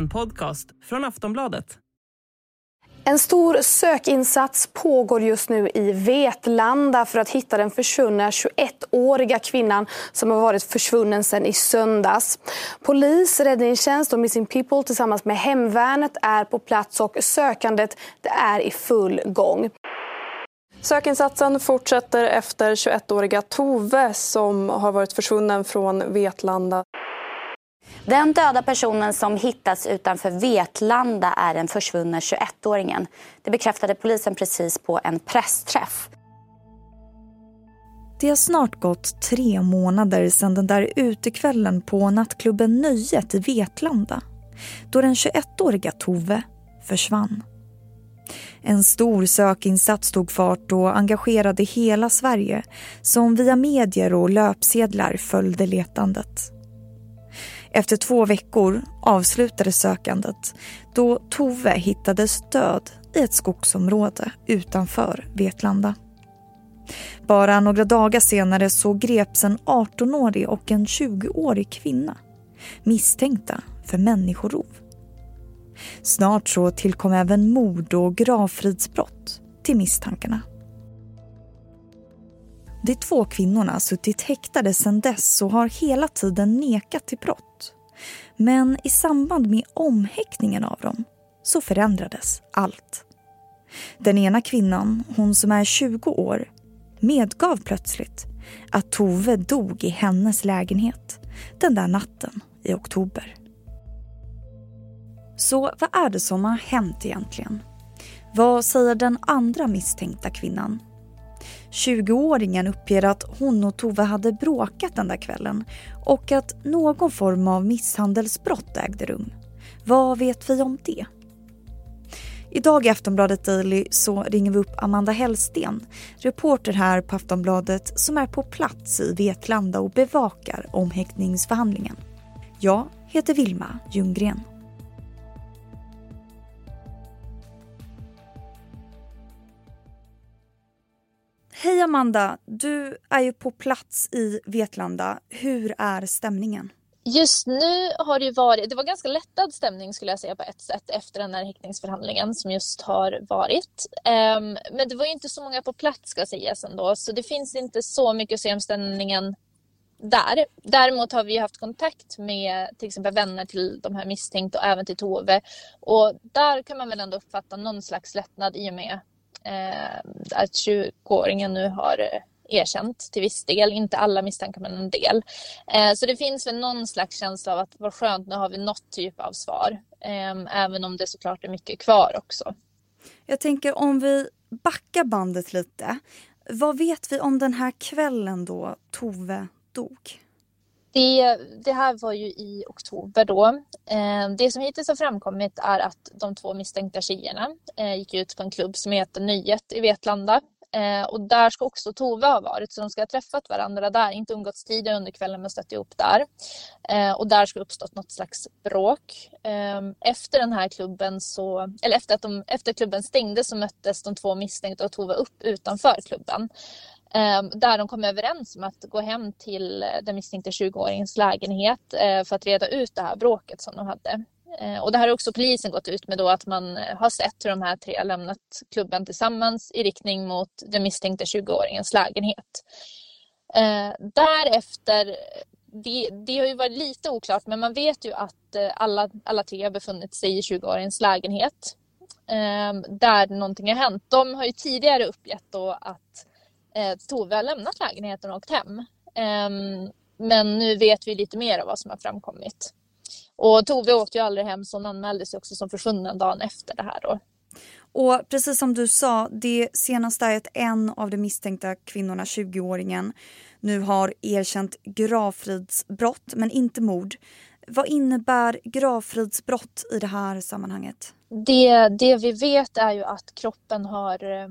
En podcast från Aftonbladet. En stor sökinsats pågår just nu i Vetlanda för att hitta den försvunna 21-åriga kvinnan som har varit försvunnen sedan i söndags. Polis, räddningstjänst och Missing People tillsammans med Hemvärnet är på plats och sökandet det är i full gång. Sökinsatsen fortsätter efter 21-åriga Tove som har varit försvunnen från Vetlanda. Den döda personen som hittats utanför Vetlanda är den försvunna 21-åringen. Det bekräftade polisen precis på en pressträff. Det har snart gått tre månader sedan den där utekvällen på nattklubben Nöjet i Vetlanda då den 21-åriga Tove försvann. En stor sökinsats tog fart och engagerade hela Sverige som via medier och löpsedlar följde letandet. Efter två veckor avslutades sökandet då Tove hittades död i ett skogsområde utanför Vetlanda. Bara några dagar senare så greps en 18-årig och en 20-årig kvinna misstänkta för människorov. Snart så tillkom även mord och gravfridsbrott till misstankarna. De två kvinnorna har suttit häktade sedan dess och har hela tiden nekat till brott. Men i samband med omhäktningen av dem så förändrades allt. Den ena kvinnan, hon som är 20 år, medgav plötsligt att Tove dog i hennes lägenhet den där natten i oktober. Så vad är det som har hänt egentligen? Vad säger den andra misstänkta kvinnan 20-åringen uppger att hon och Tove hade bråkat den där kvällen och att någon form av misshandelsbrott ägde rum. Vad vet vi om det? Idag i Aftonbladet Daily så ringer vi upp Amanda Hellsten, reporter här på Aftonbladet som är på plats i Vetlanda och bevakar omhäktningsförhandlingen. Jag heter Vilma Ljunggren. Hej Amanda, du är ju på plats i Vetlanda. Hur är stämningen? Just nu har det varit, det var ganska lättad stämning skulle jag säga på ett sätt efter den här häktningsförhandlingen som just har varit. Um, men det var inte så många på plats ska sägas ändå så det finns inte så mycket att säga om stämningen där. Däremot har vi haft kontakt med till exempel vänner till de här misstänkta och även till Tove och där kan man väl ändå uppfatta någon slags lättnad i och med Eh, att 20-åringen nu har eh, erkänt till viss del, inte alla misstankar men en del. Eh, så det finns väl någon slags känsla av att vad skönt, nu har vi något typ av svar. Ehm, även om det såklart är mycket kvar också. Jag tänker om vi backar bandet lite. Vad vet vi om den här kvällen då Tove dog? Det, det, här var ju i oktober då. Eh, det som hittills har framkommit är att de två misstänkta tjejerna eh, gick ut på en klubb som heter Nöjet i Vetlanda. Eh, och där ska också Tove ha varit, så de ska ha träffat varandra där, inte umgåtts tidigare under kvällen men stött ihop där. Och där ska ha uppstått något slags bråk. Efter den här klubben så, eller efter att de, efter klubben stängde så möttes de två misstänkta och Tove upp utanför klubben. Ehm, där de kom överens om att gå hem till eh, den misstänkte 20-åringens lägenhet eh, för att reda ut det här bråket som de hade. Ehm, och det här har också polisen gått ut med då att man eh, har sett hur de här tre har lämnat klubben tillsammans i riktning mot den misstänkte 20-åringens lägenhet. Ehm, därefter, det, det, har ju varit lite oklart men man vet ju att alla, alla tre har befunnit sig i 20-åringens lägenhet. Där någonting har hänt. De har ju tidigare uppgett då att eh, Tove har lämnat lägenheten och åkt hem. Eh, men nu vet vi lite mer av vad som har framkommit. Och Tove åkte ju aldrig hem så hon anmäldes också som försvunnen dagen efter det här då. Och precis som du sa, det senaste är att en av de misstänkta kvinnorna, 20-åringen, nu har erkänt gravfridsbrott men inte mord. Vad innebär gravfridsbrott i det här sammanhanget? Det, det vi vet är ju att kroppen har eh,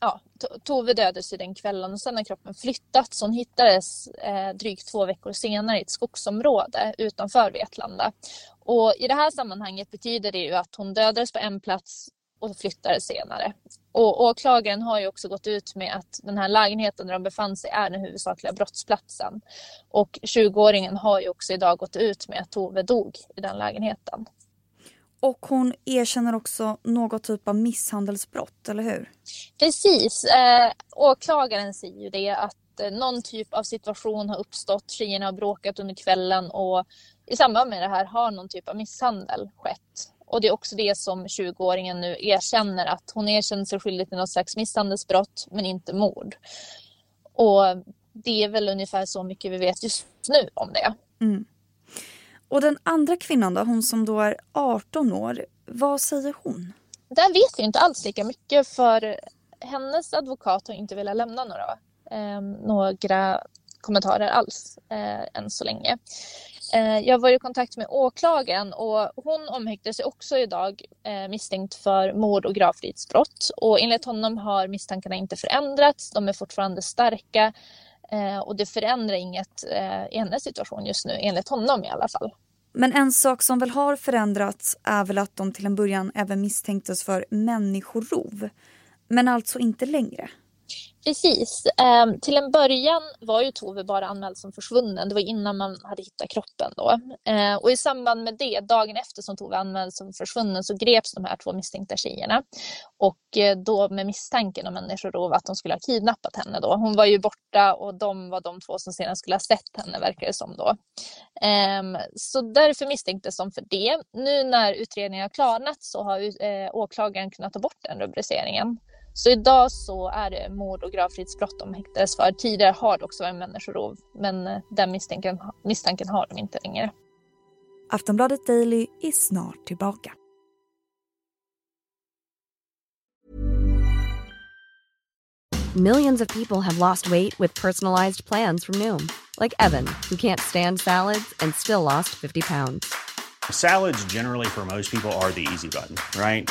ja, Tove dödades ju den kvällen och sen har kroppen flyttats. Hon hittades eh, drygt två veckor senare i ett skogsområde utanför Vetlanda. Och i det här sammanhanget betyder det ju att hon dödades på en plats och flyttades senare. Och åklagaren har ju också gått ut med att den här lägenheten där de befann sig är den huvudsakliga brottsplatsen. Och 20-åringen har ju också idag gått ut med att Tove dog i den lägenheten. Och hon erkänner också något typ av misshandelsbrott, eller hur? Precis. Eh, åklagaren säger ju det att eh, någon typ av situation har uppstått. Tjejerna har bråkat under kvällen och i samband med det här har någon typ av misshandel skett. Och det är också det som 20-åringen nu erkänner att hon erkänner sig skyldig till något slags misshandelsbrott men inte mord. Och det är väl ungefär så mycket vi vet just nu om det. Mm. Och den andra kvinnan då, hon som då är 18 år, vad säger hon? Där vet vi inte alls lika mycket för hennes advokat har inte velat lämna några, eh, några kommentarer alls eh, än så länge. Eh, jag var i kontakt med åklagaren och hon omhäktades också idag eh, misstänkt för mord och gravfridsbrott. Och enligt honom har misstankarna inte förändrats, de är fortfarande starka Eh, och det förändrar inget eh, i hennes situation just nu, enligt honom i alla fall. Men en sak som väl har förändrats är väl att de till en början även misstänktes för människorov. Men alltså inte längre. Precis. Um, till en början var ju Tove bara anmäld som försvunnen. Det var innan man hade hittat kroppen då. Uh, och i samband med det, dagen efter som Tove anmäldes som försvunnen, så greps de här två misstänkta tjejerna. Och uh, då med misstanken om människorov att de skulle ha kidnappat henne då. Hon var ju borta och de var de två som sedan skulle ha sett henne verkar det som då. Um, så därför misstänktes de för det. Nu när utredningen har klarnat så har uh, åklagaren kunnat ta bort den rubriceringen. Så idag så är det mord och gravfridsbrott de häktades för. Tidigare har det också varit människorov, men eh, den misstanken, misstanken har de inte längre. Aftonbladet Daily är snart tillbaka. Millions of people have lost weight with personalized plans from Noom. Like Evan, who can't stand salads and still lost 50 pounds. Salads generally for most people are the easy button, right?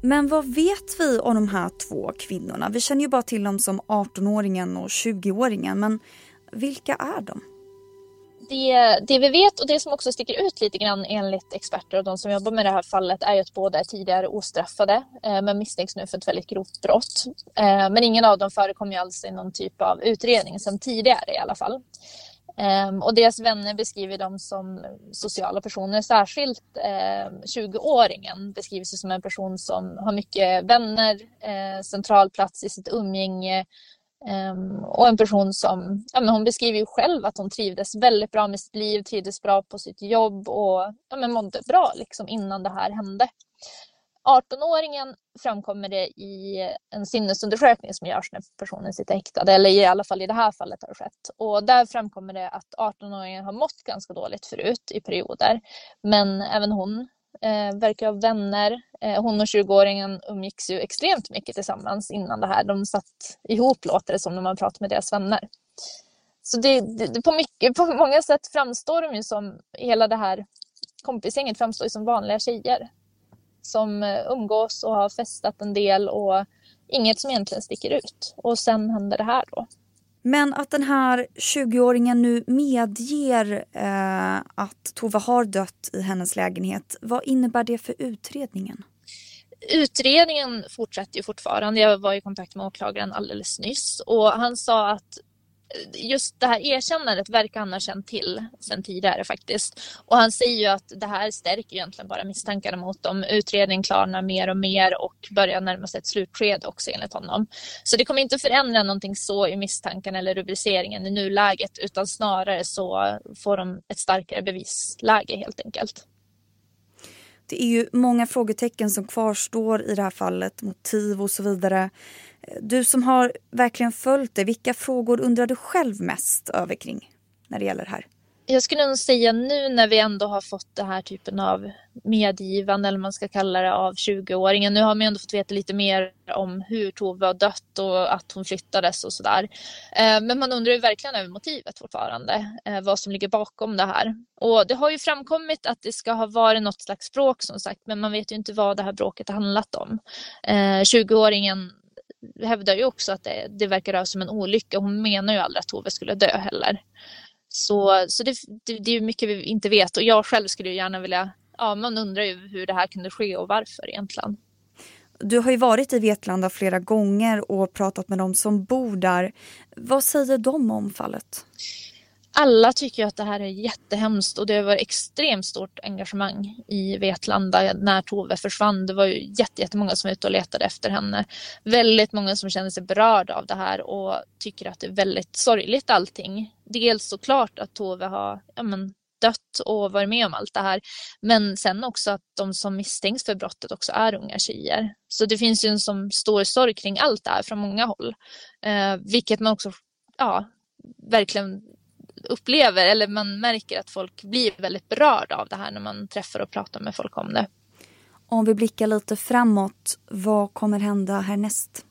Men vad vet vi om de här två kvinnorna? Vi känner ju bara till dem som 18-åringen och 20-åringen, men vilka är de? Det, det, vi vet och det som också sticker ut lite grann enligt experter och de som jobbar med det här fallet är ju att båda är tidigare ostraffade eh, men misstänks nu för ett väldigt grovt brott. Eh, men ingen av dem förekommer ju alls i någon typ av utredning sedan tidigare i alla fall. Um, och deras vänner beskriver dem som sociala personer. Särskilt ehm, 20-åringen beskrivs som en person som har mycket vänner, uh, central plats i sitt umgänge um, och en person som, ja, men hon beskriver ju själv att hon trivdes väldigt bra med sitt liv, trivdes bra på sitt jobb och ja, men mådde bra liksom, innan det här hände. 18-åringen framkommer det i en sinnesundersökning som görs när personen sitter häktad, eller i alla fall i det här fallet har det skett. Och där framkommer det att 18-åringen har mått ganska dåligt förut i perioder. Men även hon eh, verkar ha vänner. Eh, hon och 20-åringen umgicks ju extremt mycket tillsammans innan det här. De satt ihop låter det som när man pratar med deras vänner. Så det, det, på, mycket, på många sätt framstår de ju som, hela det här kompisgänget framstår ju som vanliga tjejer som eh, umgås och har festat en del och inget som egentligen sticker ut. Och sen händer det här då. Men att den här 20-åringen nu medger eh, att Tova har dött i hennes lägenhet, vad innebär det för utredningen? Utredningen fortsätter ju fortfarande. Jag var i kontakt med åklagaren alldeles nyss och han sa att just det här erkännandet verkar han ha känt till sedan tidigare faktiskt. Och han säger ju att det här stärker egentligen bara misstankarna mot dem. Utredningen klarnar mer och mer och börjar närma sig ett slutskede också enligt honom. Så det kommer inte förändra någonting så i misstanken eller rubriceringen i nuläget utan snarare så får de ett starkare bevisläge helt enkelt. Det är ju många frågetecken som kvarstår i det här fallet, motiv och så vidare. Du som har verkligen följt det, vilka frågor undrar du själv mest över kring när det gäller det här? Jag skulle nog säga nu när vi ändå har fått den här typen av medgivande eller man ska kalla det av 20-åringen. Nu har man ändå fått veta lite mer om hur Tove har dött och att hon flyttades och sådär. Eh, men man undrar ju verkligen över motivet fortfarande, eh, vad som ligger bakom det här. Och det har ju framkommit att det ska ha varit något slags bråk som sagt, men man vet ju inte vad det här bråket har handlat om. Eh, 20-åringen hävdar ju också att det, det verkar röra sig om en olycka. Hon menar ju aldrig att Tove skulle dö heller. Så, så det, det, det är mycket vi inte vet och jag själv skulle ju gärna vilja, ja man undrar ju hur det här kunde ske och varför egentligen. Du har ju varit i Vetlanda flera gånger och pratat med de som bor där. Vad säger de om fallet? Alla tycker att det här är jättehemskt och det var extremt stort engagemang i Vetlanda när Tove försvann. Det var ju jättemånga som var ute och letade efter henne. Väldigt många som känner sig berörda av det här och tycker att det är väldigt sorgligt allting. Dels såklart att Tove har ja, men, dött och varit med om allt det här. Men sen också att de som misstänks för brottet också är unga tjejer. Så det finns ju en som stor sorg kring allt det här från många håll. Eh, vilket man också ja, verkligen upplever eller man märker att folk blir väldigt berörda av det här när man träffar och pratar med folk om det. Om vi blickar lite framåt, vad kommer hända härnäst?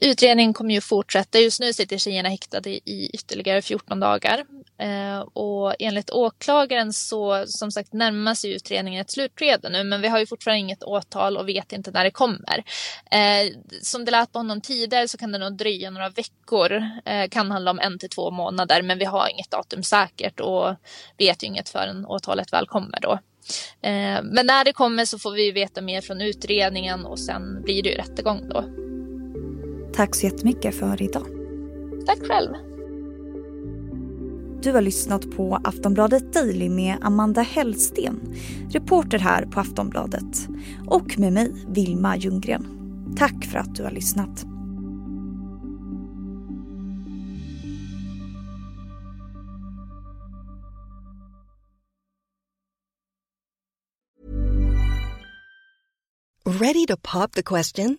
Utredningen kommer ju fortsätta. Just nu sitter tjejerna häktade i ytterligare 14 dagar. Eh, och enligt åklagaren så som sagt närmar sig utredningen ett slutskede nu men vi har ju fortfarande inget åtal och vet inte när det kommer. Eh, som det lät på honom tidigare så kan det nog dröja några veckor. Eh, kan handla om en till två månader men vi har inget datum säkert och vet ju inget förrän åtalet väl kommer då. Eh, men när det kommer så får vi veta mer från utredningen och sen blir det ju rättegång då. Tack så jättemycket för idag. Tack själv. Du har lyssnat på Aftonbladet Daily med Amanda Hellsten, reporter här på Aftonbladet. Och med mig, Vilma Ljunggren. Tack för att du har lyssnat. Ready to pop the question?